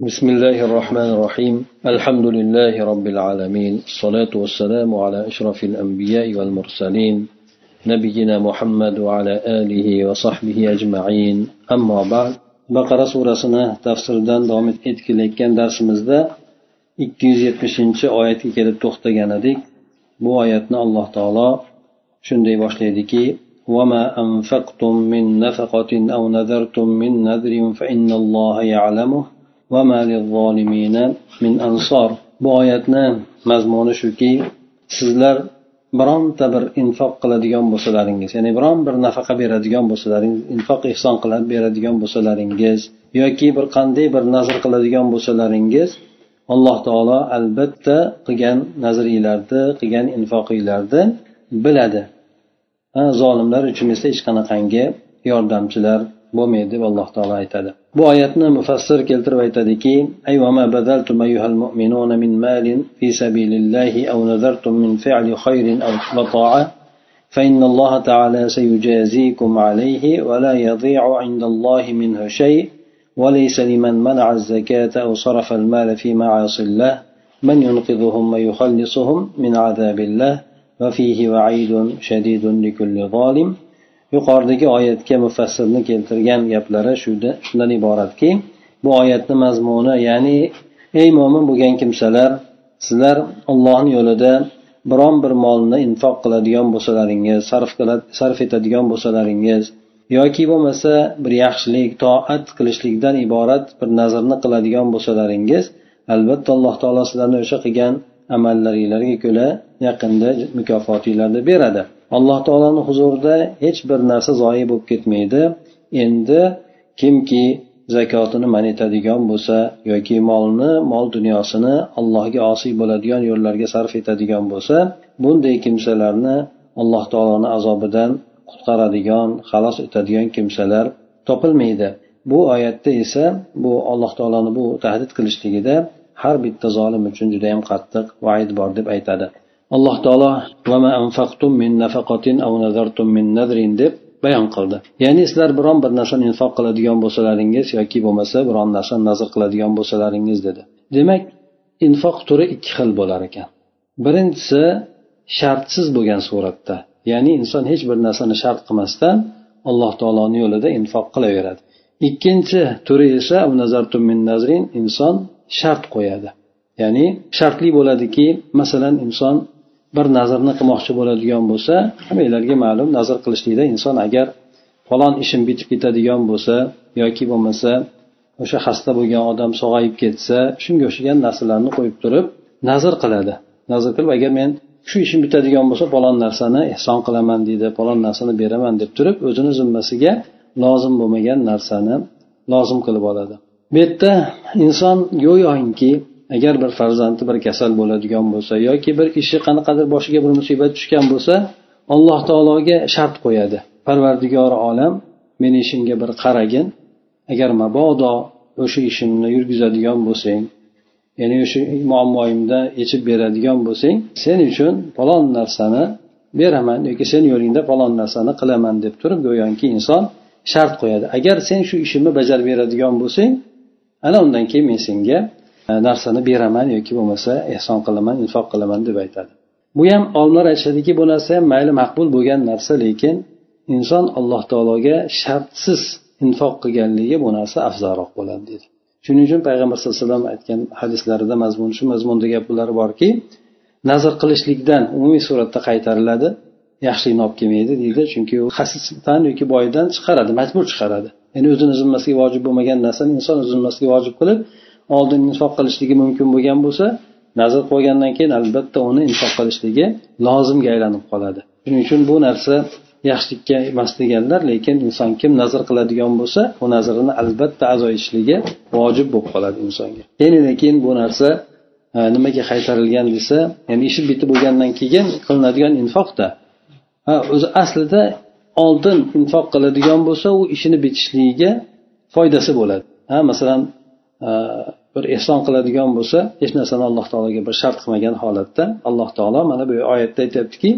بسم الله الرحمن الرحيم الحمد لله رب العالمين الصلاة والسلام على أشرف الأنبياء والمرسلين نبينا محمد وعلى آله وصحبه أجمعين أما بعد baqara surasini tafsiridan davom etkilayotgan darsimizda ikki yuz yetmishinchi oyatga kelib to'xtagan edik bu oyatni alloh taolo shunday boshlaydiki وما أنفقتم من نفقة أو نذرتم من نذر فإن الله يعلمه min ansor. Bu oyatni mazmuni shuki sizlar bironta bir infoq qiladigan bo'lsalaringiz ya'ni biron bir nafaqa beradigan bo'lsalaringiz infoq ehson qilib beradigan bo'lsalaringiz yoki bir qanday bir nazr qiladigan bo'lsalaringiz alloh taolo albatta qilgan nazringlarni qilgan infoqinglarni biladi. Zolimlar uchun esa hech qanaqangi yordamchilar bo'lmaydi deb alloh taolo aytadi. Bu oyatni mufassir keltirib aytadiki أيوما بذلتم أيها المؤمنون من مال في سبيل الله أو نذرتم من فعل خير أو وطاعة فإن الله تعالى سيجازيكم عليه ولا يضيع عند الله منه شيء وليس لمن منع الزكاة أو صرف المال في معاصي الله من ينقذهم ويخلصهم من عذاب الله وفيه وعيد شديد لكل ظالم yuqoridagi oyatga mufassirni keltirgan gaplari shundan iboratki bu oyatni mazmuni ya'ni ey mo'min bo'lgan kimsalar sizlar ollohni yo'lida biron bir molni infoq qiladigan bo'lsalaringiz sarf sarf etadigan bo'lsalaringiz yoki bo'lmasa bir yaxshilik toat qilishlikdan iborat bir nazrni qiladigan bo'lsalaringiz albatta alloh taolo sizlarni o'sha qilgan amallaringlarga ko'ra yaqinda mukofotinglarni beradi. Alloh taoloni huzurida hech bir narsa zoyi bo'lib ketmaydi. Endi kimki zakotini man etadigan bo'lsa yoki molni mol dunyosini allohga osiy bo'ladigan yo'llarga sarf etadigan bo'lsa bunday kimsalarni alloh taoloni azobidan qutqaradigan xalos etadigan kimsalar topilmaydi. Bu oyatda esa bu alloh taoloni bu tahdid qilishligida har bitta zolim uchun judayam qattiq vaid bor deb aytadi. Alloh taolo deb bayon qildi. Ya'ni sizlar biron bir narsani infoq qiladigan bo'lsalaringiz yoki bo'lmasa biron narsani nazr qiladigan bo'lsalaringiz dedi. Demak infoq turi ikki xil bo'lar ekan. Birinchisi shartsiz bo'lgan suratda. Ya'ni inson hech bir narsani shart qilmasdan alloh taoloni yo'lida infoq qilaveradi. Ikkinchi turi esa inson shart qo'yadi. Ya'ni shartli bo'ladiki masalan inson bir nazrni qilmoqchi bo'ladigan bo'lsa hammanglarga ma'lum nazr qilishlikda inson agar falon ishim bitib ketadigan bo'lsa yoki bo'lmasa o'sha xasta bo'lgan odam sog'ayib ketsa shunga o'xshagan narsalarni qo'yib turib nazr qiladi. Nazr qilib agar men shu ishim bitadigan bo'lsa falon narsani ehson qilaman deydi falon narsani beraman deb turib o'zini zimmasiga lozim bo'lmagan narsani lozim qilib oladi. Bu yerda inson go'yoki agar bir farzandi bir kasal bo'ladigan bo'lsa yoki bir ishi qanaqadir boshiga bir musibat tushgan bo'lsa alloh taologa shart qo'yadi. Parvardigori olam meni ishimga bir qaragin agar mabodo o'sha ishimni yurgizadigan bo'lsang ya'ni o'sha muammoyimda yechib beradigan bo'lsang sen uchun falon narsani beraman yoki sen yo'lingda falon narsani qilaman deb turib go'yoki inson shart qo'yadi. Agar sen shu ishimni bajarib beradigan bo'lsang ana undan keyin men senga e, narsani beraman yoki bo'lmasa ehson qilaman infoq qilaman deb aytadi. Bu ham olimlar aytishadiki bu narsa ham mayli maqbul bo'lgan narsa lekin inson alloh taologa shartsiz infoq qilganligi bu narsa afzalroq bo'ladi deydi shuning uchun payg'ambar sallallohu alayhi vasallam aytgan hadislarida mazmun shu mazmunda gaplar borki nazr qilishlikdan umumiy suratda qaytariladi. Yaxshilikni olib kelmaydi deydi. Chunki u xasisdan yoki boydan chiqaradi majbur chiqaradi. Ya'ni o'zini zimmasiga vojib bo'lmagan narsani inson o'z zimmasiga vojib qilib oldin infoq qilishligi mumkin bo'lgan bo'lsa nazr qo'ygandan keyin albatta uni infoq qilishligi lozimga aylanib qoladi. Shuning uchun bu narsa yaxshilikka emas deganlar lekin inson kim nazr qiladigan bo'lsa u nazrini albatta ado etishligi vojib bo'lib qoladi insonga. Endi keyin bu narsa e, nimaga qaytarilgan desa ya'ni ishi bitib bo'lgandan keyin qilinadigan infoqda o'zi aslida oldin infoq qiladigan bo'lsa u ishini bitishligiga foydasi bo'ladi. Ha masalan bir ehson qiladigan bo'lsa hech narsani alloh taologa bir shart qilmagan holatda alloh taolo mana bu oyatda aytyaptiki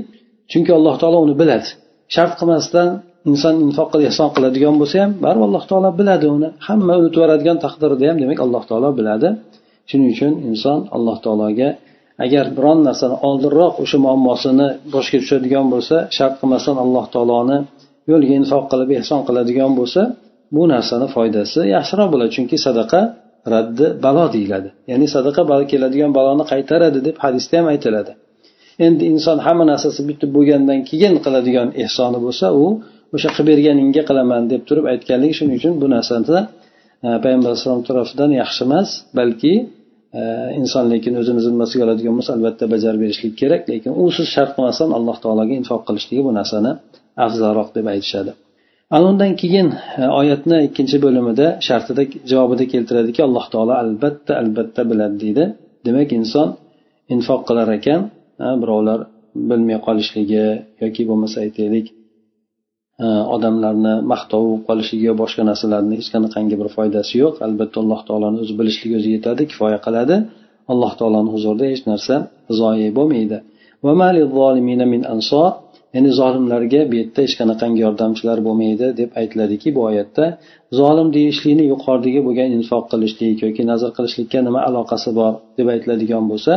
chunki alloh taolo uni biladi. Shart qilmasdan inson infoq qilib ehson qiladigan bo'lsa ham baribir alloh taolo biladi uni. Hamma unutib yuboradigan taqdirda ham demak alloh taolo biladi. Shuning uchun inson alloh taologa agar biron narsani oldinroq o'sha muammosini boshga tushadigan bo'lsa shart qilmasdan alloh taoloni yo'liga infoq qilib ehson qiladigan bo'lsa bu narsani foydasi yaxshiroq bo'ladi. Chunki sadaqa raddi balo deyiladi. Ya'ni sadaqa keladigan baloni qaytaradi deb hadisda ham aytiladi. Endi inson hamma narsasi bitib bo'lgandan keyin qiladigan ehsoni bo'lsa u o'sha qilib berganingga qilaman deb turib aytganligi shuning uchun bu narsani e, payg'ambar alayhisalom tarafidan yaxshi emas balki inson lekin o'zini zimmasiga oladigan bo'lsa albatta bajarib berishlik kerak lekin usiz shart qilmasdan alloh taologa infoq qilishligi bu narsani afzalroq deb aytishadi. Ana undan keyin e, oyatni ikkinchi bo'limida shartida javobida keltiradiki alloh taolo albatta albatta biladi deydi. Demak inson infoq qilar ekan birovlar bilmay qolishligi yoki bo'lmasa aytaylik Э, odamlarni maqtov bo'lib qolishligi yo boshqa narsalarni hech qanaqangi bir foydasi yo'q. Albatta alloh taoloni o'zi bilishligi o'zi yetadi kifoya qiladi. Alloh taoloni huzurida hech narsa zoyi bo'lmaydi. Ya'ni zolimlarga bu yerda hech qanaqangi yordamchilar bo'lmaydi deb aytiladiki bu oyatda zolim deyishlikni yuqoridagi bo'lgan infoq qilishlik yoki nazr qilishlikka nima aloqasi bor deb aytiladigan bo'lsa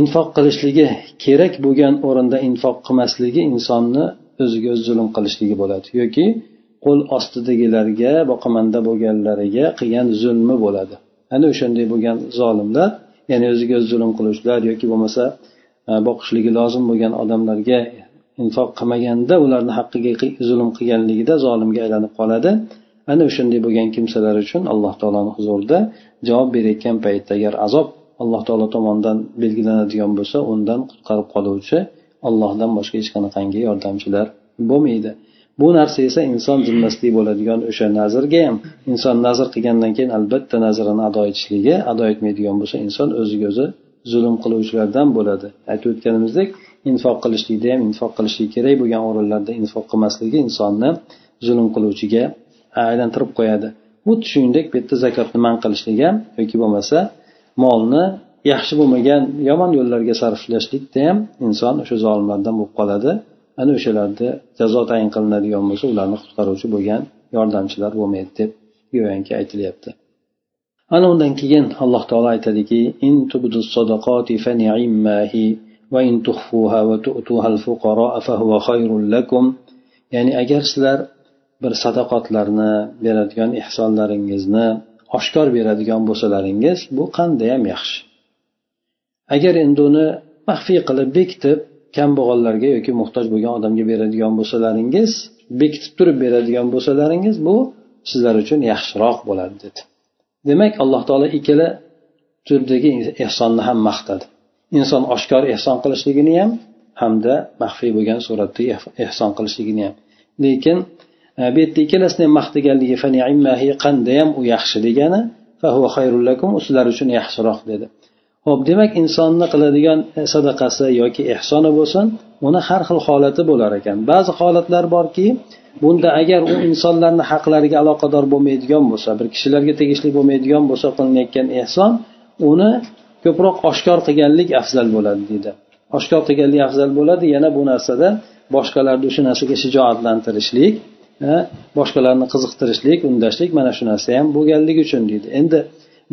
infoq qilishligi kerak bo'lgan o'rinda infoq qilmasligi insonni o'ziga o'zi zulm qilishligi bo'ladi. Yoki qo'l ostidagilarga boqimanda bo'lganlariga qilgan zulmi bo'ladi. Ana o'shanday bo'lgan zolimlar ya'ni o'ziga o'zi zulm qiluvchilar yoki bo'lmasa e, boqishligi lozim bo'lgan odamlarga infoq qilmaganda ularni haqqiga zulm qilganligida zolimga aylanib qoladi. Ana o'shanday bo'lgan kimsalar uchun alloh taoloni huzurida javob berayotgan paytda agar azob alloh taolo tomonidan belgilanadigan bo'lsa undan qutqarib qoluvchi ollohdan boshqa hech qanaqangi yordamchilar bo'lmaydi. Bu narsa esa inson zimmasida bo'ladigan o'sha nazrga ham inson nazr qilgandan keyin albatta nazrini ado etishligi ado etmaydigan bo'lsa inson o'ziga o'zi zulm qiluvchilardan bo'ladi. Aytib o'tganimizdek infoq qilishlikda ham infoq qilishlik kerak bo'lgan o'rinlarda infoq qilmasligi insonni zulm qiluvchiga aylantirib qo'yadi. Xuddi shuningdek bu yerda zakotni man qilishlik ham yoki bo'lmasa molni yaxshi bo'lmagan yomon yo'llarga sarflashlikda ham inson o'sha zolimlardan bo'lib qoladi. Ana o'shalarda jazo tayin qilinadigan bo'lsa ularni qutqaruvchi bo'lgan yordamchilar bo'lmaydi deb go'yoki aytilyapti. Ana undan keyin alloh taolo aytadiki in sadaqati va in tukhfuha va tu'tuha al-fuqara fa huwa khayrun lakum. Ya'ni agar sizlar bir sadaqotlarni beradigan ehsonlaringizni oshkor beradigan bo'lsalaringiz bu qandayyam yaxshi. Agar endi uni maxfiy qilib bekitib kambag'allarga yoki muhtoj bo'lgan odamga beradigan bo'lsalaringiz bekitib turib beradigan bo'lsalaringiz bu sizlar uchun yaxshiroq bo'ladi dedi. Demak alloh taolo ikkala turdagi ehsonni ham maqtadi. Inson oshkor ehson qilishligini ham hamda maxfiy bo'lgan suratda ehson qilishligini ham. Lekin e, bu yerda ikkalasini ham maqtaganligi qandayam u yaxshi degani u sizlar uchun yaxshiroq dedi. Ho'p demak insonni qiladigan e, sadaqasi yoki ehsoni bo'lsin uni har xil holati bo'lar ekan. Ba'zi holatlar borki bunda agar u insonlarni haqlariga aloqador bo'lmaydigan bo'lsa bir kishilarga tegishli bo'lmaydigan bo'lsa qilinayotgan ehson uni ko'proq oshkor qilganlik afzal bo'ladi deydi. Oshkor qilganlik afzal bo'ladi yana bu narsada boshqalarni o'sha narsaga shijoatlantirishlik e, boshqalarni qiziqtirishlik undashlik mana shu narsa ham bo'lganligi uchun deydi. Endi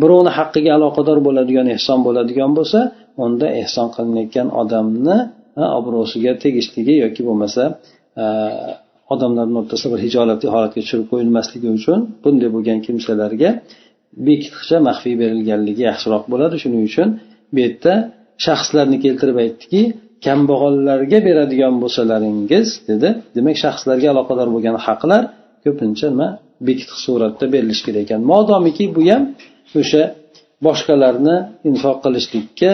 birovni haqqiga aloqador bo'ladigan ehson bo'ladigan bo'lsa unda ehson qilinayotgan odamni obro'siga tegishligi yoki bo'lmasa odamlarni o'rtasida bir hijolatli holatga tushirib qo'yilmasligi uchun bunday bo'lgan kimsalarga bekitqicha maxfiy berilganligi yaxshiroq bo'ladi. Shuning uchun bu yerda shaxslarni keltirib aytdiki kambag'allarga beradigan bo'lsalaringiz dedi. Demak shaxslarga aloqador bo'lgan haqlar ko'pincha nima bekitiq suratda berilishi kerak ekan. Modomiki bu ham o'sha boshqalarni infoq qilishlikka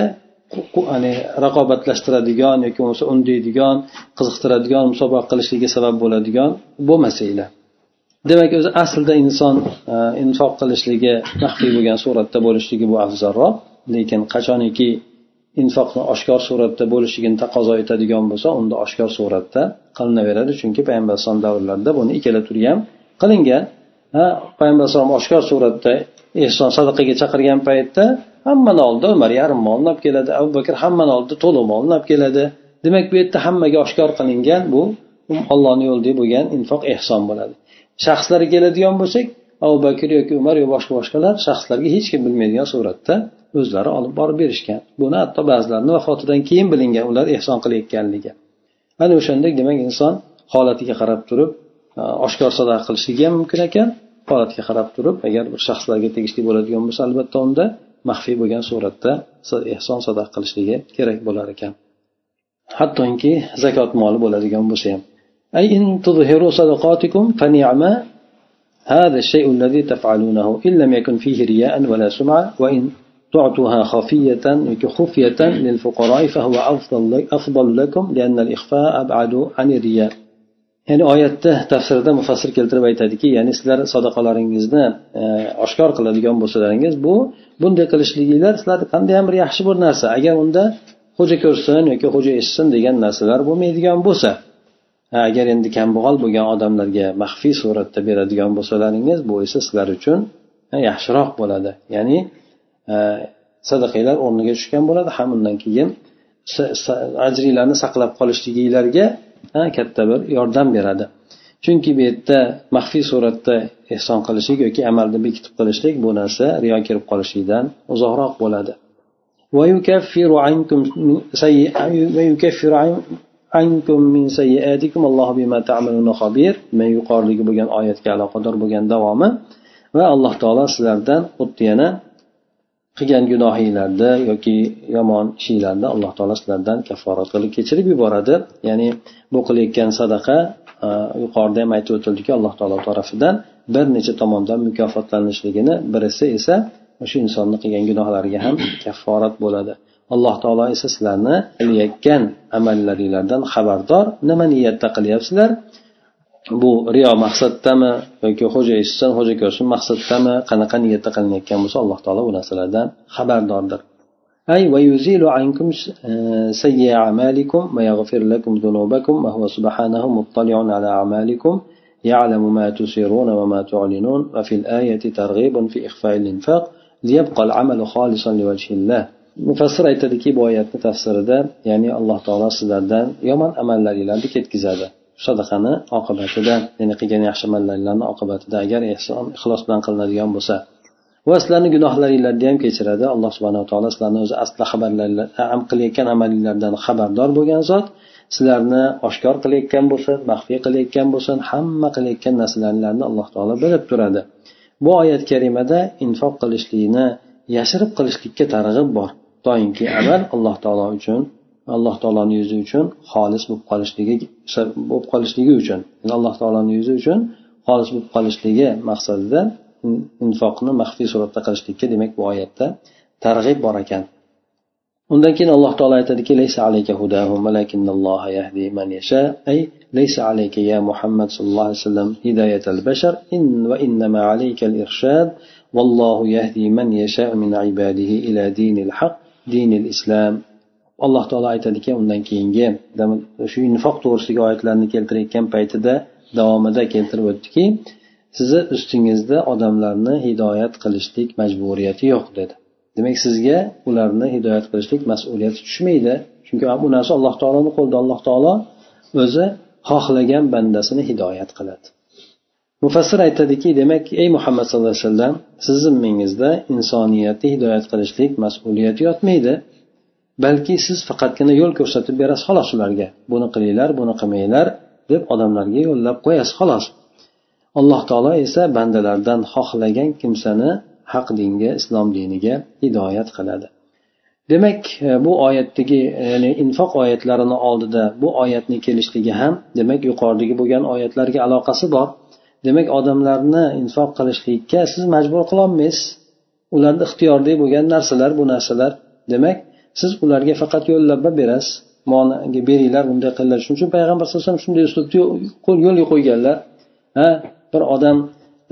ya'ni raqobatlashtiradigan yoki bo'lmasa undaydigan qiziqtiradigan musobaqa qilishlikka sabab bo'ladigan bo'lmasanglar demak o'zi aslida inson e, infoq qilishligi maxfiy bo'lgan suratda bo'lishligi bu afzalroq lekin qachoniki infoqni oshkor suratda bo'lishligini taqozo etadigan bo'lsa unda oshkor suratda qilinaveradi chunki payg'ambar alayhisalom davrlarida buni ikkala turi ham qilingan. Ha payg'ambar alayhisalom oshkor suratda ehson sadaqaga chaqirgan paytda hammani oldida umar yarim molni olib keladi abu bakr hammani oldida to'liq molni olib keladi. Demak bu yerda hammaga oshkor qilingan bu ollohni yo'lida bo'lgan infoq ehson bo'ladi. Shaxslarga keladigan bo'lsak abu bakr yoki umar yo boshqa boshqalar shaxslarga hech kim bilmaydigan suratda o'zlari olib borib berishgan. Buni hatto ba'zilarini vafotidan keyin bilingan ular ehson qilayotganligi. Ana o'shandek demak inson holatiga qarab turib e, oshkor sadaqa qilishligi ham mumkin ekan. Holatga qarab turib agar bir shaxslarga tegishli bo'ladigan bo'lsa albatta unda maxfiy bo'lgan suratda ehson sadaqa qilishligi kerak bo'lar ekan hattoki zakot moli bo'ladigan bo'lsa ham أي إن تظهروا صدقاتكم فنعما هذا الشيء الذي تفعلونه إن لم يكن فيه رياء ولا سمعة وإن تعطوها خفية خفية للفقراء فهو أفضل, أفضل لكم لأن الإخفاء أبعد عن الرياء ya'ni oyatda tafsirida mufassir keltirib aytadiki ya'ni sizlar sadaqalaringizni e, oshkor qiladigan bo'lsalaringiz bu bunday qilishliginglar sizlarni qanday ham bir yaxshi bir narsa. Agar unda xo'ja ko'rsin yoki xo'ja eshitsin degan narsalar bo'lmaydigan bo'lsa agar endi kambag'al bo'lgan odamlarga maxfiy suratda beradigan bo'lsalaringiz bu esa sizlar uchun yaxshiroq bo'ladi. Ya'ni e, sadaqanglar o'rniga tushgan bo'ladi ham undan keyin ajringlarni saqlab qolishliginglarga katta bir yordam beradi. Chunki bu yerda maxfiy suratda ehson qilishlik yoki amalni bekitib qilishlik bu narsa riyo kirib qolishlikdan uzoqroq bo'ladi. Man yuqoridagi bo'lgan oyatga aloqador bo'lgan davomi va alloh taolo sizlardan xuddi yana qilgan gunohinglarni yoki yomon ishinglarni alloh taolo sizlardan kafforat qilib kechirib yuboradi. Ya'ni bu qilayotgan sadaqa yuqorida ham aytib o'tildiki alloh taolo tarafidan bir necha tomondan mukofotlanishligini birisi esa o'sha insonni qilgan gunohlariga ham kafforat bo'ladi. Alloh taolo esa sizlarni qilayotgan amallaringlardan xabardor. Nima niyatda qilyapsizlar bu riyo maqsaddami yoki xo'ja eshitsin xo'ja ko'rsin maqsaddami qanaqa niyatda qilinayotgan bo'lsa alloh taolo bu narsalardan xabardordir أي ويزيل عنكم سيء أعمالكم ويغفر لكم ذنوبكم وهو سبحانه مطلع على أعمالكم يعلم ما تسرون وما تعلنون وفي الآية ترغيب في إخفاء الإنفاق ليبقى العمل خالصا لوجه الله mufassir aytadiki bu oyatni tafsirida ya'ni alloh taolo sizlardan yomon amallaringlarni ketkazadi sadaqani oqibatida ya'ni qilgan yaxshi amallarni oqibatida agar ehson ixlos bilan qilinadigan bo'lsa. Va sizlarni gunohlaringlarni ham kechiradi. Alloh subhanaa taolo sizlarni o'zi asli xabarlar qilayotgan amalinglardan xabardor bo'lgan zot sizlarni oshkor qilayotgan bo'lsin maxfiy qilayotgan bo'lsin hamma qilayotgan narsalaringlarni alloh taolo bilib turadi. Bu oyat karimada infoq qilishlikni yashirib qilishlikka targ'ib bor. Doimki amal alloh taolo uchun alloh taoloni yuzi uchun xolis bo'lib qolishligi bo'lib qolishligi uchun. Alloh taoloni yuzi uchun xolis bo'lib qolishligi maqsadida infoqni maxfiy suratda qilishlikka demak bu oyatda targ'ib bor ekan. Undan keyin alloh taolo aytadiki laysa alayka hudahum valakinalloha yahdi man yasha. Ay laysa alayka ya muhammad sallallohu alayhi vasallam hidayatal bashar in va innama alayka al irshad vallohu yahdi man yasha min ibadihi ila dinil haq dinil islam. Alloh taolo aytadi ekan undan keyingi shu infoq to'g'risidagi oyatlarni keltirayotgan paytida davomida keltirib o'tdiki sizni ustingizda odamlarni hidoyat qilishlik majburiyati yo'q dedi. Demak sizga ularni hidoyat qilishlik mas'uliyati tushmaydi. Chunki bu narsa alloh taoloni qo'lida. Alloh taolo o'zi xohlagan bandasini hidoyat qiladi. Mufassir aytadiki demak ey muhammad sallallohu alayhi vasallam sizni zimmangizda insoniyatni hidoyat qilishlik mas'uliyati yotmaydi. Balki siz faqatgina yo'l ko'rsatib berasiz xolos ularga. Buni qilinglar buni qilmanglar deb odamlarga yo'llab qo'yasiz xolos. Alloh taolo esa bandalardan xohlagan kimsani haq dinga islom diniga hidoyat qiladi. Demak e, bu oyatdagi e, ya'ni infoq oyatlarini oldida bu oyatni kelishligi ham demak yuqoridagi bo'lgan oyatlarga aloqasi bor. Demak odamlarni infoq qilishlikka siz majbur qilolmaysiz. Ularni ixtiyorida bo'lgan narsalar bu narsalar demak siz ularga faqat yo'llab berasiz moniga beringlar bunday qilinglar. Shuning uchun payg'ambar sallallohu alayhi vasallam shunday uslubni yo'lga qo'yganlar. Ha bir odam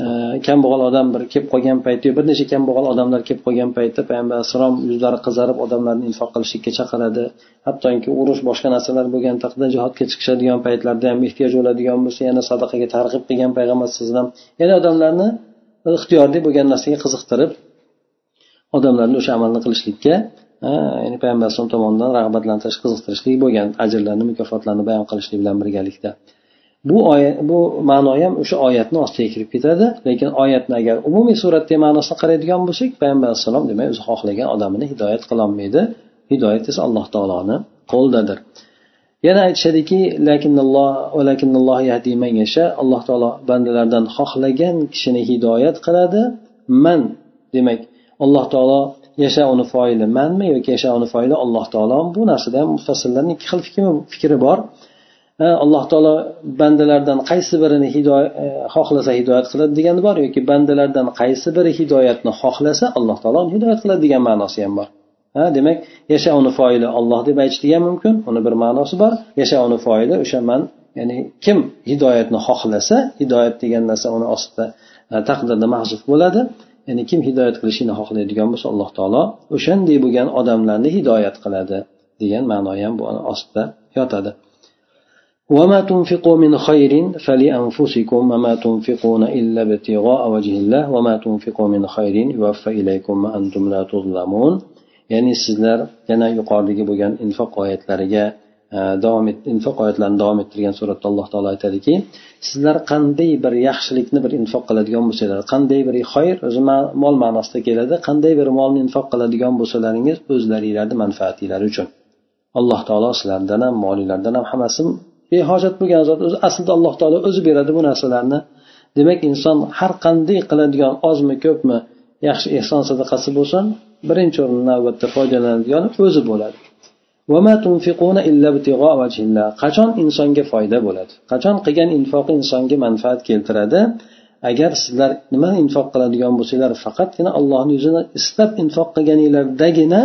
e, kambag'al odam bir kelib qolgan paytda bir necha kambag'al odamlar kelib qolgan paytda payg'ambar alayhissalom yuzlari qizarib odamlarni infoq qilishlikka chaqiradi. Hattoki urush boshqa narsalar bo'lgan taqdirda jihodga chiqishadigan paytlarda ham ehtiyoj bo'ladigan bo'lsa yana sadaqaga targ'ib qilgan payg'ambar alayhisalom ya'ni odamlarni ixtiyoriy bo'lgan narsaga qiziqtirib odamlarni o'sha amalni qilishlikka ya'ni payg'ambar alayhisalom tomonidan rag'batlantirish qiziqtirishlik bo'lgan ajrlarni mukofotlarni bayon qilishlik bilan birgalikda. Bu oyat bu ma'no ham o'sha oyatni ostiga kirib ketadi lekin oyatni agar umumiy suratda ma'nosini qaraydigan bo'lsak payg'ambar alayhissalom demak o'zi xohlagan odamini hidoyat qilolmaydi. Hidoyat esa alloh taoloni qo'lidadir yana aytishadiki alloh taolo bandalardan xohlagan kishini hidoyat qiladi. Man demak alloh taolo yashauni foili manmi yoki yashauni foili alloh taolo? Bu narsada ham mufassillarni ikki xil fikri bor. Alloh taolo bandalardan qaysi birini hidoyat e, xohlasa hidoyat qiladi degani bor yoki bandalardan qaysi biri hidoyatni xohlasa alloh taolo hidoyat qiladi degan ma'nosi ham bor. Ha demak yasha uni foili olloh deb aytishlik ham mumkin uni bir ma'nosi bor. Yasha uni foili o'sha man ya'ni kim hidoyatni xohlasa hidoyat degan narsa uni ostida e, taqdirda mahzuf bo'ladi. ya'ni kim hidoyat qilishini xohlaydigan bo'lsa alloh taolo o'shanday bo'lgan odamlarni hidoyat qiladi degan ma'no ham bu ostida yotadi وما تنفقوا من خير فلأنفسكم وما تنفقون إلا ابتغاء وجه الله وما تنفقوا من خير يوفى إليكم وأنتم لا تظلمون ya'ni sizlar yana yuqoridagi bo'lgan infoq oyatlariga e, davom et infoq oyatlarini davom ettirgan suratda alloh taolo aytadiki sizlar qanday bir yaxshilikni bir infoq qiladigan bo'lsanglar qanday bir xoyr o'zi mol ma'nosida keladi qanday bir molni infoq qiladigan bo'lsalaringiz o'zlaringlarni manfaatinglar uchun. Alloh taolo sizlardan ham molinglardan ham hammasi behojat bo'lgan zot o'zi aslida alloh taolo o'zi beradi bu narsalarni. Demak inson har qanday qiladigan ozmi ko'pmi yaxshi ehson sadaqasi bo'lsin birinchi o'rinda navbatda foydalanadigan o'zi bo'ladi. Qachon insonga foyda bo'ladi? Qachon qilgan infoqi insonga manfaat keltiradi? Agar sizlar nima infoq qiladigan bo'lsanglar faqatgina allohni yuzini istab infoq qilganinglardagina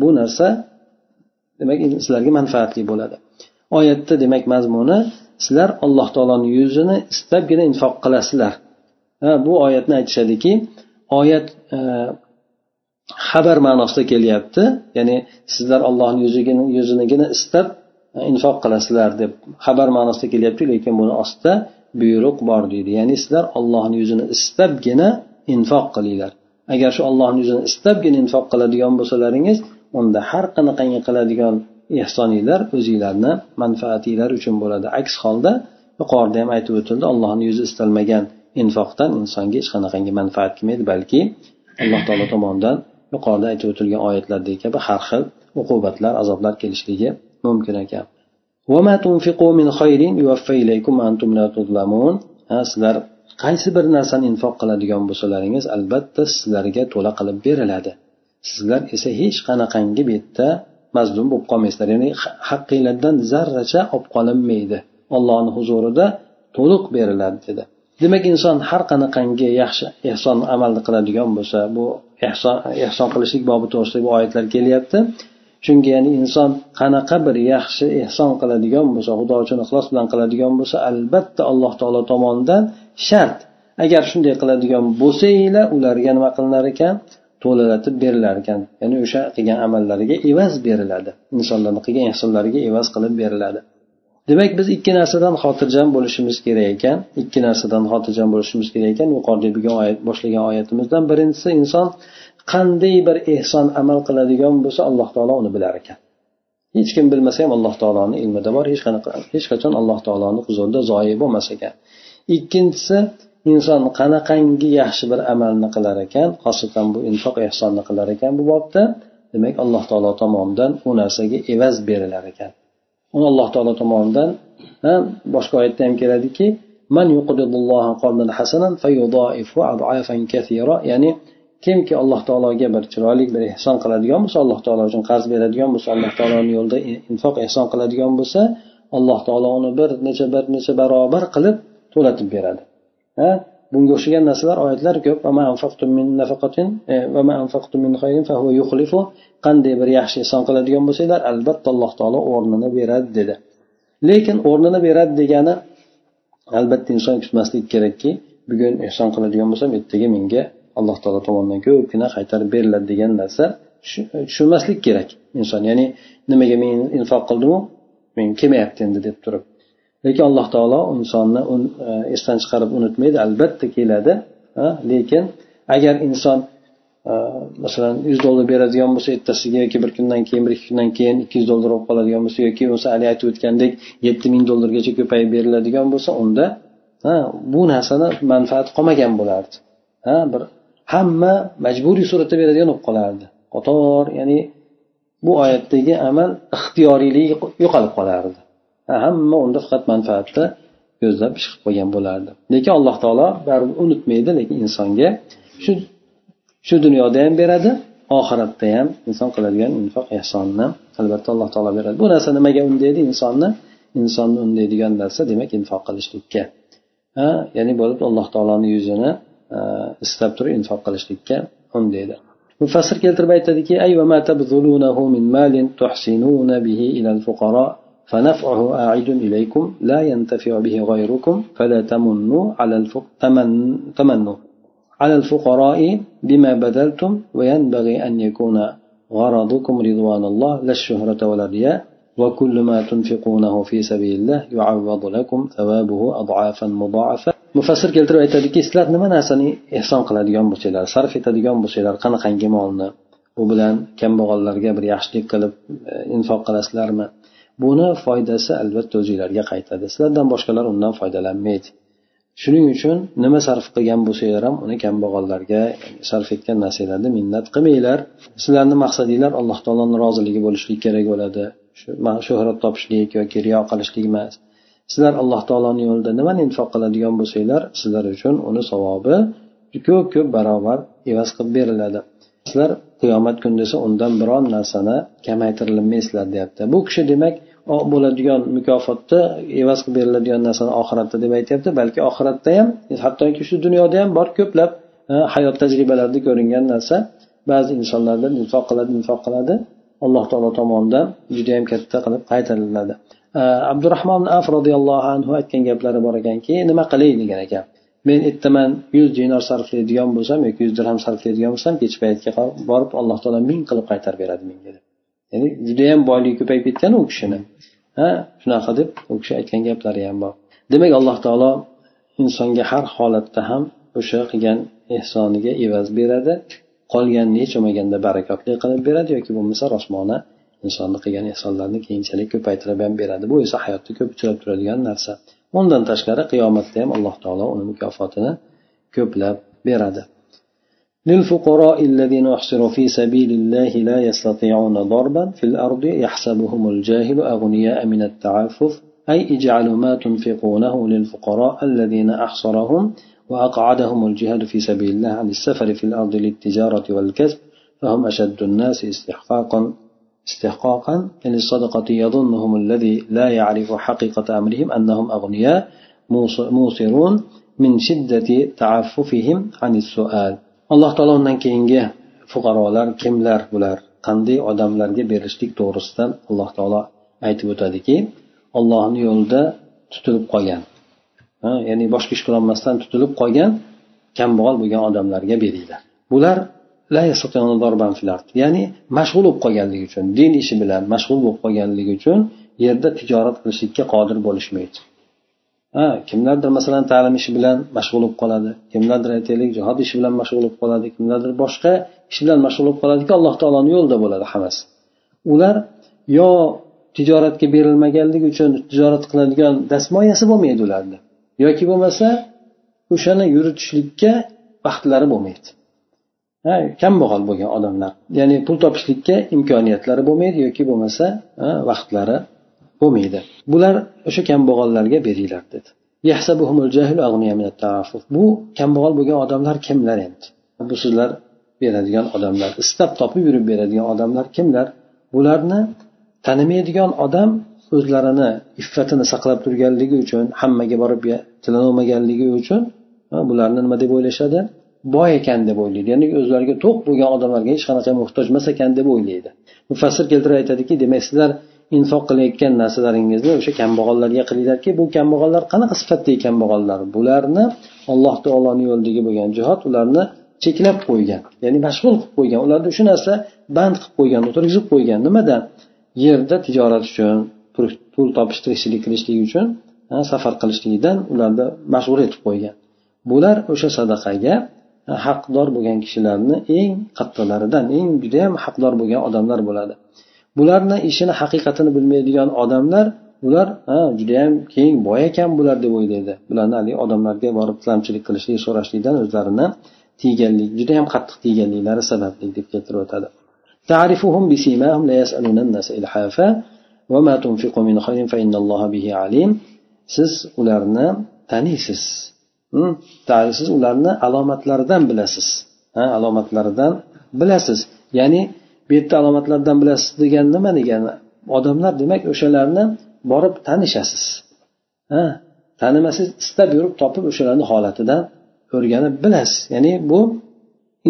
bu narsa demak sizlarga manfaatli bo'ladi. Oyatda demak mazmuni sizlar alloh taoloni yuzini istabgina infoq qilasizlar. Ha, bu oyatni aytishadiki oyat e, xabar ma'nosida kelyapti. Ya'ni sizlar allohni yuzinigina istab infoq qilasizlar deb xabar ma'nosida kelyapti lekin buni ostida buyruq bor deydi. Ya'ni sizlar ollohni yuzini istabgina infoq qilinglar. Agar shu ollohni yuzini istabgina infoq qiladigan bo'lsalaringiz unda har qanaqangi qiladigan ehsoninglar o'zinglarni manfaatinglar uchun bo'ladi. Aks holda yuqorida ham aytib o'tildi allohni yuzi istalmagan infoqdan insonga hech qanaqangi manfaat kelmaydi balki alloh taolo tomonidan yuqorida aytib o'tilgan oyatlardagi kabi har xil uqubatlar azoblar kelishligi mumkin ekan. Sizlar qaysi bir narsani infoq qiladigan bo'lsalaringiz albatta sizlarga to'la qilib beriladi. Sizlar esa hech qanaqangi bu yerda mazlum bo'lib qolmaysizlar ya'ni haqqinglardan zarracha olib qolinmaydi. Ollohni huzurida to'liq beriladi dedi. Demak inson har qanaqangi yaxshi ehson amalni qiladigan bo'lsa bu ehson ehson qilishlik bobi to'g'risida bu oyatlar kelyapti. Chunki ya'ni inson qanaqa bir yaxshi ehson qiladigan bo'lsa xudo uchun ixlos bilan qiladigan bo'lsa albatta alloh taolo tomonidan shart. Agar shunday qiladigan bo'lsanglar ularga nima qilinar ekan? To'lalatib berilar ekan. Ya'ni o'sha qilgan amallariga evaz beriladi. Insonlarni qilgan ehsonlariga evaz qilib beriladi. Demak biz ikki narsadan xotirjam bo'lishimiz kerak ekan. Ikki narsadan xotirjam bo'lishimiz kerak ekan. Yuqorida bo'lgan oyat boshlagan oyatimizdan birinchisi inson qanday bir ehson amal qiladigan bo'lsa alloh taolo uni bilar ekan. Hech kim bilmasa ham alloh taoloni ilmida bor hech qanaqa hech qachon alloh taoloni huzurida zoyi bo'lmas ekan. Ikkinchisi inson qanaqangi yaxshi bir amalni qilar ekan xosatan bu infoq ehsonni qilar ekan bu bobda demak alloh taolo tomonidan u narsaga evaz berilar ekan. Uni alloh taolo tomonidan boshqa oyatda ham keladiki ya'ni kimki alloh taologa bir chiroyli bir ehson qiladigan bo'lsa alloh taolo uchun qarz beradigan bo'lsa alloh taoloni yo'lida infoq ehson qiladigan bo'lsa alloh taolo uni bir necha bir necha barobar qilib to'latib beradi. Bunga o'xshagan narsalar oyatlar ko'p. Qanday bir yaxshi ehson qiladigan bo'lsanglar albatta alloh taolo o'rnini beradi dedi. Lekin o'rnini beradi degani albatta inson kutmaslik kerakki bugun ehson qiladigan bo'lsam ertaga menga alloh taolo tomonidan ko'pgina qaytarib beriladi degan narsa tushunmaslik kerak inson. Ya'ni nimaga men infoq qildimu? Men kelmayapti endi deb turib. Lekin alloh taolo insonni e, esdan chiqarib unutmaydi albatta keladi lekin agar inson e, masalan yuz dollar beradigan bo'lsa ertasiga yoki bir kundan keyin bir ikki kundan keyin ikki yuz dollar bo'lib qoladigan bo'lsa yoki bo'lmasa haligi aytib o'tgandek yetti ming dollargacha ko'payib beriladigan bo'lsa unda ha bu narsani manfaati qolmagan bo'lardi ha bir hamma majburiy suratda beradigan bo'lib qolardi. Qator ya'ni bu oyatdagi amal ixtiyoriyligi yo'qolib qolardi. Hamma unda faqat manfaatni ko'zlab ish qilib qo'ygan bo'lardi. Lekin alloh taolo baribir unutmaydi lekin insonga shu shu dunyoda ham beradi oxiratda ham inson qiladigan infoq ehsonni albatta alloh taolo beradi. Bu narsa nimaga undaydi? Insonni insonni undaydigan narsa demak infoq qilishlikka. Ha ya'ni bo'lib alloh taoloni yuzini e, istab turib infoq qilishlikka undaydi. Mufassir keltirib aytadiki فنفعه أعيد إليكم لا ينتفع به غيركم فلا تمنوا على الفق... تمن... تمنوا على الفقراء بما بذلتم وينبغي أن يكون غرضكم رضوان الله لا الشهرة ولا الرياء وكل ما تنفقونه في سبيل الله يعوض لكم ثوابه أضعافا مضاعفة. mufassir keltirib aytadiki sizlar nima narsani ehson qiladigan bo'lsanglar sarf etadigan bo'lsanglar qanaqangi molni u bilan kambag'allarga bir yaxshilik qilib infoq qilasizlarmi buni foydasi albatta o'zinglarga qaytadi. Sizlardan boshqalar undan foydalanmaydi. Shuning uchun nima sarf qilgan bo'lsanglar ham uni kambag'allarga sarf etgan narsanglarni minnat qilmanglar. Sizlarni maqsadinglar alloh taoloni roziligi bo'lishligi kerak bo'ladi. Shuhrat topishlik yoki riyo qilishlik emas. Sizlar alloh taoloni yo'lida nimani infoq qiladigan bo'lsanglar sizlar uchun uni savobi ko'p ko'p barobar evaz qilib beriladi. Sizlar qiyomat kuni desa undan biron narsani kamaytirilmaysizlar deyapti. Bu kishi demak oh, bo'ladigan mukofotni evaz qilib beriladigan narsani oxiratda deb aytyapti balki oxiratda ham hattoki shu dunyoda ham bor ko'plab e, hayot tajribalarida ko'ringan narsa. Ba'zi insonlarda infoq qiladi infoq qiladi. Alloh taolo tomonidan judayam katta qilib qaytariladi. E, Abdurahmon af roziyallohu anhu aytgan gaplari bor ekanki nima qilay degan ekan? Men ertaman yuz dinor sarflaydigan bo'lsam yoki yuz dirham sarflaydigan bo'lsam kech paytga borib alloh taolo ming qilib qaytarib beradi menga deb. Ya'ni judayam boyligi ko'payib ketgan u kishini. Ha shunaqa deb u kishi aytgan gaplari ham bor. Demak alloh taolo insonga har holatda ham o'sha qilgan ehsoniga evaz beradi. Qolganini hech bo'lmaganda barakotli qilib beradi yoki bo'lmasa rosmona insonni qilgan ehsonlarini keyinchalik ko'paytirib ham beradi. Bu esa hayotda ko'p uchrab turadigan narsa. Undan tashqari qiyomatda ham alloh taolo uni mukofotini ko'plab beradi. للفقراء الذين أحصروا في سبيل الله لا يستطيعون ضربا في الأرض يحسبهم الجاهل أغنياء من التعفف أي اجعلوا ما تنفقونه للفقراء الذين أحصرهم وأقعدهم الجهاد في سبيل الله عن السفر في الأرض للتجارة والكسب فهم أشد الناس استحقاقا استحقاقا للصدقة يظنهم الذي لا يعرف حقيقة أمرهم أنهم أغنياء موصرون من شدة تعففهم عن السؤال alloh taolo undan keyingi fuqarolar kimlar bular qanday odamlarga berishlik to'g'risidan alloh taolo aytib o'tadiki ollohni yo'lida tutilib qolgan ya'ni boshqa ish qilolmasdan tutilib qolgan kambag'al bo'lgan odamlarga beringlar bular ya'ni mashg'ul bo'lib qolganligi uchun din ishi bilan mashg'ul bo'lib qolganligi uchun yerda tijorat qilishlikka qodir bo'lishmaydi. Ha kimlardir masalan ta'lim ishi bilan mashg'ul bo'lib qoladi kimlardir aytaylik jihod ishi bilan mashg'ul bo'lib qoladi kimlardir boshqa ish bilan mashg'ul bo'lib qoladiki alloh taoloni yo'lida bo'ladi hammasi. Ular yo tijoratga berilmaganligi uchun tijorat qiladigan dastmoyasi bo'lmaydi ularni yoki bo'lmasa o'shani yuritishlikka vaqtlari bo'lmaydi. Kambag'al bo'lgan odamlar. Ya'ni pul topishlikka imkoniyatlari bo'lmaydi yoki bo'lmasa vaqtlari bo'lmaydi. Bular o'sha kambag'allarga beringlar dedi. Bu kambag'al bo'lgan odamlar kimlar endi? Bu sizlar beradigan odamlar istab topib yurib beradigan odamlar kimlar? Bularni tanimaydigan odam o'zlarini iffatini saqlab turganligi uchun hammaga borib tilanolmaganligi uchun bularni nima deb o'ylashadi? Boy ekan deb o'ylaydi. Ya'ni o'zlariga to'q bo'lgan odamlarga hech qanaqa muhtoj emas ekan deb o'ylaydi. Mufassir keltirib aytadiki demak sizlar infoq qilayotgan narsalaringizni o'sha kambag'allarga qilinglarki bu kambag'allar qanaqa sifatdagi kambag'allar? Bularni alloh taoloni yo'lidagi bo'lgan jihod ularni cheklab qo'ygan ya'ni mashg'ul qilib qo'ygan. Ularni shu narsa band qilib qo'ygan o'tirgizib qo'ygan. Nimadan yerda tijorat uchun pul topish tirikchilik qilishlik uchun safar qilishligidan ularni mashg'ul etib qo'ygan. Bular o'sha sadaqaga haqdor bo'lgan kishilarni eng kattalaridan eng judayam haqdor bo'lgan odamlar bo'ladi bularni ishini haqiqatini bilmaydigan odamlar ular ha judayam keng boy ekan bular deb o'ylaydi bularni haligi odamlarga borib tilamchilik qilishlik so'rashlikdan o'zlarini tiyganlik judayam qattiq tiyganliklari sababli deb keltirib o'tadi تعرفهم بسيماهم لا يسألون الناس إلحافا وما تنفقوا من خير فإن الله به عليم siz ularni taniysiz Siz ularni alomatlaridan bilasiz. Ha alomatlaridan bilasiz. Ya'ni bu yerda alomatlardan bilasiz degani nima degani? Odamlar demak o'shalarni borib tanishasiz. Ha tanimasangiz istab yurib topib o'shalarni holatidan o'rganib bilasiz. Ya'ni bu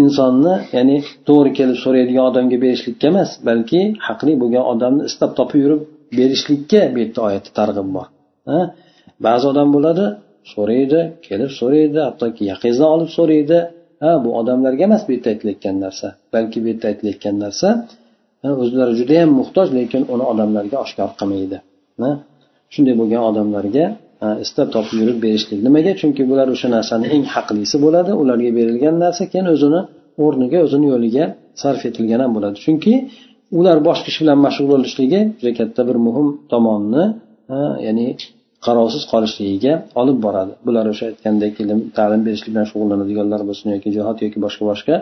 insonni ya'ni to'g'ri kelib so'raydigan odamga berishlikka emas balki haqli bo'lgan odamni istab topib yurib berishlikka bu yerda oyatda targ'ib bor. Ba'zi odam bo'ladi so'raydi kelib so'raydi hattoki yaqindan olib so'raydi. Ha bu odamlarga emas bu yerda aytilayotgan narsa balki bu yerda aytilayotgan narsa o'zlari judayam muhtoj lekin uni odamlarga oshkor qilmaydi. Shunday bo'lgan odamlarga istab topib yurib berishlik. Nimaga? Chunki bular o'sha narsani eng haqlisi bo'ladi ularga berilgan narsa keyin o'zini o'rniga o'zini yo'liga sarf etilgan ham bo'ladi. Chunki ular boshqa ish bilan mashg'ul bo'lishligi juda katta bir muhim tomonni ya'ni qarovsiz qolishligiga olib boradi. Bular o'sha aytgandek ilm ta'lim berishlik bilan shug'ullanadiganlar bo'lsin yoki jihod yoki boshqa boshqa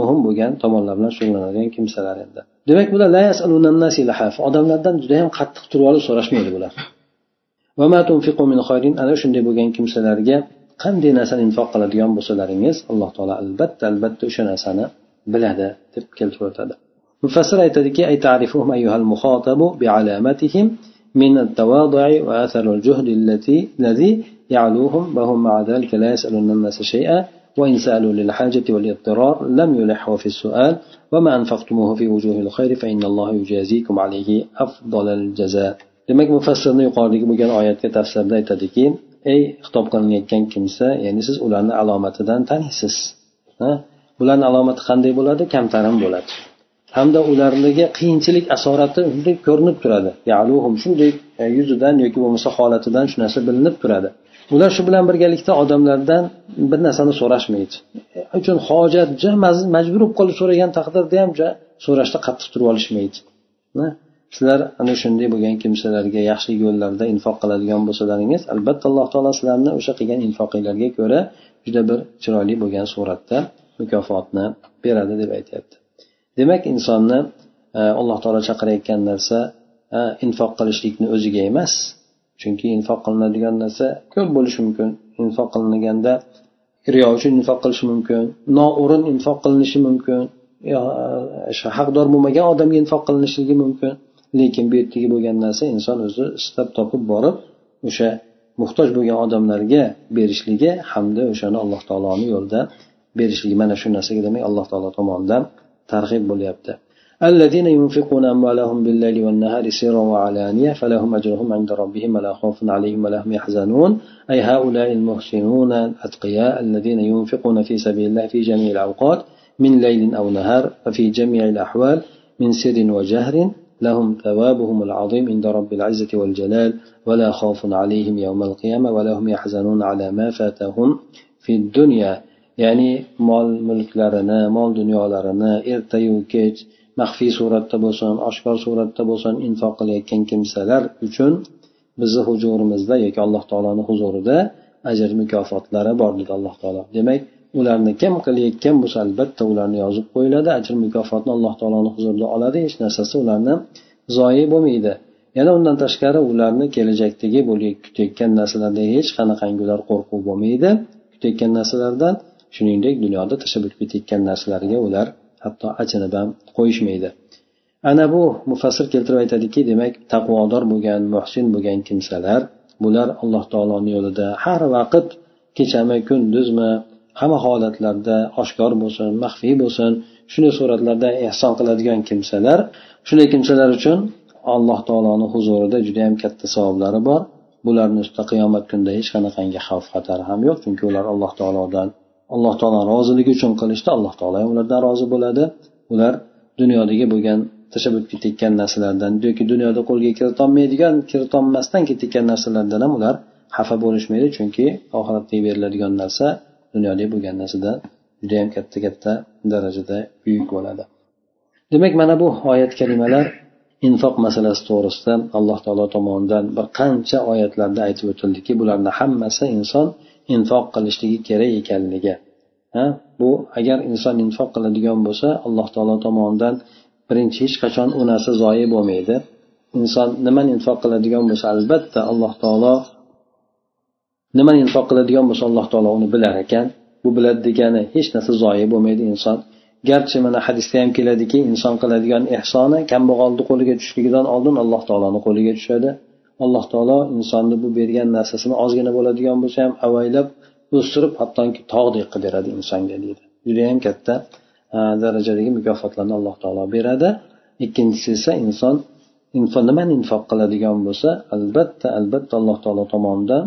muhim bo'lgan tomonlar bilan shug'ullanadigan kimsalar endi demak bular odamlardan judayam qattiq turib olib so'rashmaydi bular. Ana shunday bo'lgan kimsalarga qanday narsani infoq qiladigan bo'lsalaringiz alloh taolo albatta albatta o'sha narsani biladi deb keltirib o'tadi. Mufassir aytadiki من التواضع وأثر الجهد التي الذي يعلوهم وهم مع ذلك لا يسألون الناس شيئا وإن سألوا للحاجة والاضطرار لم يلحوا في السؤال وما أنفقتموه في وجوه الخير فإن الله يجازيكم عليه أفضل الجزاء demak mufassirni yuqoridagi bo'lgan oyatga tafsirda aytadiki ey xitob qilinayotgan kimsa ya'ni siz ularni alomatidan taniysiz bularni alomati qanday bo'ladi kamtarin bo'ladi hamda ularga qiyinchilik asorati shunday ko'rinib turadi. Shunday e, yuzidan yoki bo'lmasa holatidan shu narsa bilinib turadi. Ular shu bilan birgalikda odamlardan bir narsani so'rashmaydi. E, uchun hojat majbur bo'lib qolib so'ragan taqdirda ham so'rashda qattiq turib olishmaydi. Sizlar ana shunday bo'lgan kimsalarga yaxshilik yo'llarda infoq qiladigan bo'lsalaringiz albatta alloh taolo sizlarni o'sha qilgan infoqinglarga ko'ra juda bir chiroyli bo'lgan suratda mukofotni beradi deb aytyapti. Demak insonni e, alloh taolo chaqirayotgan narsa e, infoq qilishlikni o'ziga emas. Chunki infoq qilinadigan narsa ko'p bo'lishi mumkin. Infoq qilinganda riyo uchun infoq qilishi mumkin noo'rin infoq qilinishi mumkin e, haqdor bo'lmagan odamga infoq qilinishligi mumkin. Lekin bu yerdagi bo'lgan narsa inson o'zi istab topib borib o'sha muhtoj bo'lgan odamlarga berishligi hamda o'shani alloh taoloni yo'lida berishligi. Mana shu narsaga demak alloh taolo tomonidan targ'ib bo'lyapti الذين ينفقون أموالهم بالليل والنهار سرا وعلانية فلهم أجرهم عند ربهم ولا خوف عليهم ولا هم يحزنون. أي هؤلاء المحسنون الأتقياء الذين ينفقون في سبيل الله في جميع الأوقات من ليل أو نهار وفي جميع الأحوال من سر وجهر. لهم ثوابهم العظيم عند رب العزة والجلال ولا خوف عليهم يوم القيامة ولا هم يحزنون على ما فاتهم في الدنيا. Ya'ni mol mulklarini mol dunyolarini ertayu kech maxfiy suratda bo'lsin oshkor suratda bo'lsin infoq qilayotgan kimsalar uchun bizni huzurimizda yoki alloh taoloni huzurida ajr mukofotlari bor dedi alloh taolo. Demak ularni kim qilayotgan bo'lsa albatta ularni yozib qo'yiladi ajr mukofotni alloh taoloni huzurida oladi hech narsasi ularni zoyi bo'lmaydi. Yana undan tashqari ularni kelajakdagi kutayotgan narsalarda hech qanaqangi ular qo'rquv bo'lmaydi. Kutayotgan narsalardan shuningdek dunyoda tashlab o'tib ketayotgan narsalarga ular hatto achinib ham qo'yishmaydi. Ana bu mufassir keltirib aytadiki demak taqvodor bo'lgan muhsin bo'lgan kimsalar bular alloh taoloni yo'lida har vaqt kechami kunduzmi hamma holatlarda oshkor bo'lsin maxfiy bo'lsin shunday suratlarda ehson qiladigan kimsalar. Shunday kimsalar uchun alloh taoloni huzurida judayam katta savoblari bor. Bularni ustida qiyomat kunida hech qanaqangi xavf xatar ham yo'q chunki ular alloh taolodan alloh taolo roziligi uchun qilishdi alloh taolo ham ulardan rozi bo'ladi. Ular dunyodagi bo'lgan tashlab o'tib ketayotgan narsalardan yoki dunyoda qo'lga kiritolmaydigan kiritolmasdan ketayotgan narsalardan ham ular xafa bo'lishmaydi. Chunki oxiratda beriladigan narsa dunyodagi bo'lgan narsadan judayam katta katta darajada buyuk bo'ladi. Demak mana bu oyat kalimalar infoq masalasi to'g'risida alloh taolo tomonidan bir qancha oyatlarda aytib o'tildiki bularni hammasi inson infoq qilishligi kerak ekanligi. Ha? Bu agar inson infoq qiladigan bo'lsa alloh taolo tomonidan birinchi hech qachon u narsa zoyi bo'lmaydi. Inson nimani infoq qiladigan bo'lsa albatta alloh taolo nimani infoq qiladigan bo'lsa alloh taolo uni bilar ekan. Bu biladi degani hech narsa zoyi bo'lmaydi inson. Garchi mana hadisda ham keladiki inson qiladigan ehsoni kambag'alni qo'liga tushligidan oldin alloh taoloni qo'liga tushadi. Alloh taolo insonni bu bergan narsasini ozgina bo'ladigan bo'lsa ham avaylab o'stirib hattoki tog'dek qilib beradi insonga deydi. Judayam katta darajadagi mukofotlarni alloh taolo beradi. Ikkinchisi esa inson nimani infoq qiladigan bo'lsa albatta albatta alloh taolo tomonidan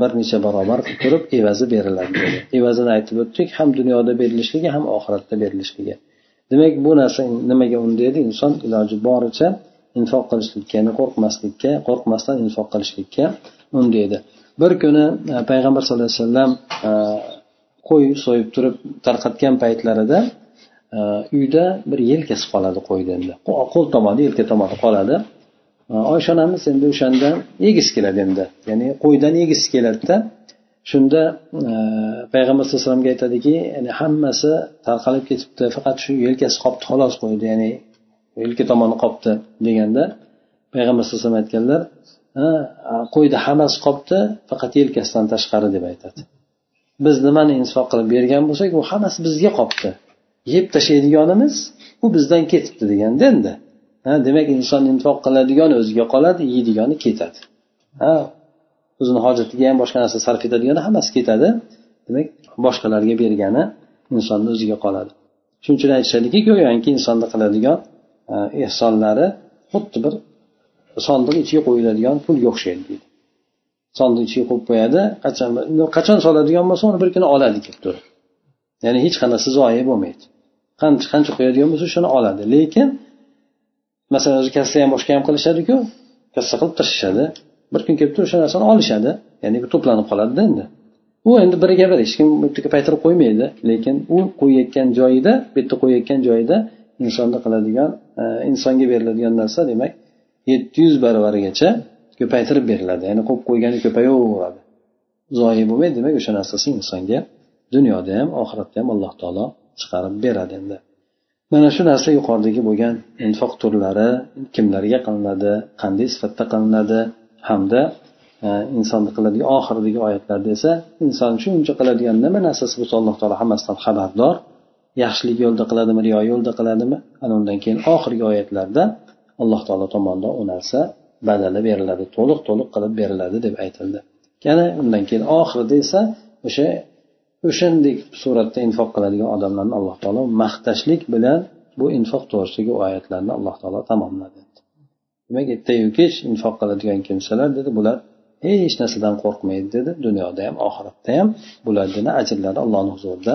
bir necha barobar qilib turib evazi beriladi evazini aytib o'tdik ham dunyoda berilishligi ham oxiratda berilishligi. Demak bu narsa nimaga undaydi? Inson iloji boricha infoq qilishlikka ya'ni qo'rqmaslikka qo'rqmasdan infoq qilishlikka undaydi bir kuni e, payg'ambar sallallohu alayhi vasallam e, qo'y so'yib turib tarqatgan paytlarida e, uyda bir yelkasi qoladi qo'yni endi. Qo'l tomoni yelka tomoni qoladi. Oysha onamiz endi o'shanda yegisi keladi endi. Ya'ni qo'ydan yegisi keladida. Shunda payg'ambar sallallohu alayhi vasallamga aytadiki ya'ni hammasi tarqalib ketibdi faqat shu yelkasi qolibdi xolos qo'ydi. Ya'ni yelka tomoni qolibdi deganda payg'ambar sallallohu alayhi vasallam aytganlar qo'yni hammasi qolibdi faqat yelkasidan tashqari deb aytadi. Biz nimani insof qilib bergan bo'lsak u hammasi bizga qolibdi yeb tashlaydiganimiz u bizdan ketibdi deganda endi ha demak inson infoq qiladigan o'ziga qoladi yeydigani ketadi. Ha o'zini hojatiga ham boshqa narsa sarf etadigani hammasi ketadi. Demak boshqalarga bergani insonni o'ziga qoladi. Shuning uchun aytishadiki go'yoki insonni qiladigan E, ehsonlari xuddi bir sondiq ichiga qo'yiladigan pulga o'xshaydi deydi. Sondiq ichiga qo'yib qo'yadi qachon qachon soladigan bo'lsa uni bir kuni oladi kelib turib ya'ni hech qanaqasi zoya bo'lmaydi. Qancha qancha qo'yadigan bo'lsa shuni oladi. Lekin masalan o'zi kassa ham boshqa ham qilishadiku kassa qilib tirishishadi. Bir kun kelib turib o'sha narsani olishadi. Ya'ni to'planib qoladida endi. U endi biriga bir hech kim bu yerga paytirib qo'ymaydi. Lekin u qo'yayotgan joyida bu yerda qo'yayotgan joyida insonda qiladigan e, insonga beriladigan narsa demak yetti yuz baravarigacha ko'paytirib beriladi. Ya'ni qo'yib qo'ygani ko'payaveradi zoyi bo'lmaydi demak o'sha narsasi insonga dunyoda ham oxiratda ham alloh taolo chiqarib beradi endi. Mana shu narsa yuqoridagi bo'lgan infoq turlari kimlarga qilinadi qanday sifatda qilinadi hamda e, insonni qiladigan oxiridagi oyatlarda esa inson shuncha qiladigan nima narsasi bo'lsa alloh taolo hammasidan xabardor yaxshilik yo'lida qiladimi riyo yo'lida qiladimi? Ana undan keyin oxirgi oyatlarda alloh taolo tomonidan u narsa badali beriladi to'liq to'liq qilib beriladi deb aytildi. Yana undan keyin oxirida esa o'sha o'shandek suratda infoq qiladigan odamlarni alloh taolo maqtashlik bilan bu infoq to'g'risidagi oyatlarni alloh taolo tamomladi. Demak ertayu kech infoq qiladigan kimsalar dedi bular hech narsadan qo'rqmaydi dedi. Dunyoda ham oxiratda ham bularni ajrlari allohni huzurida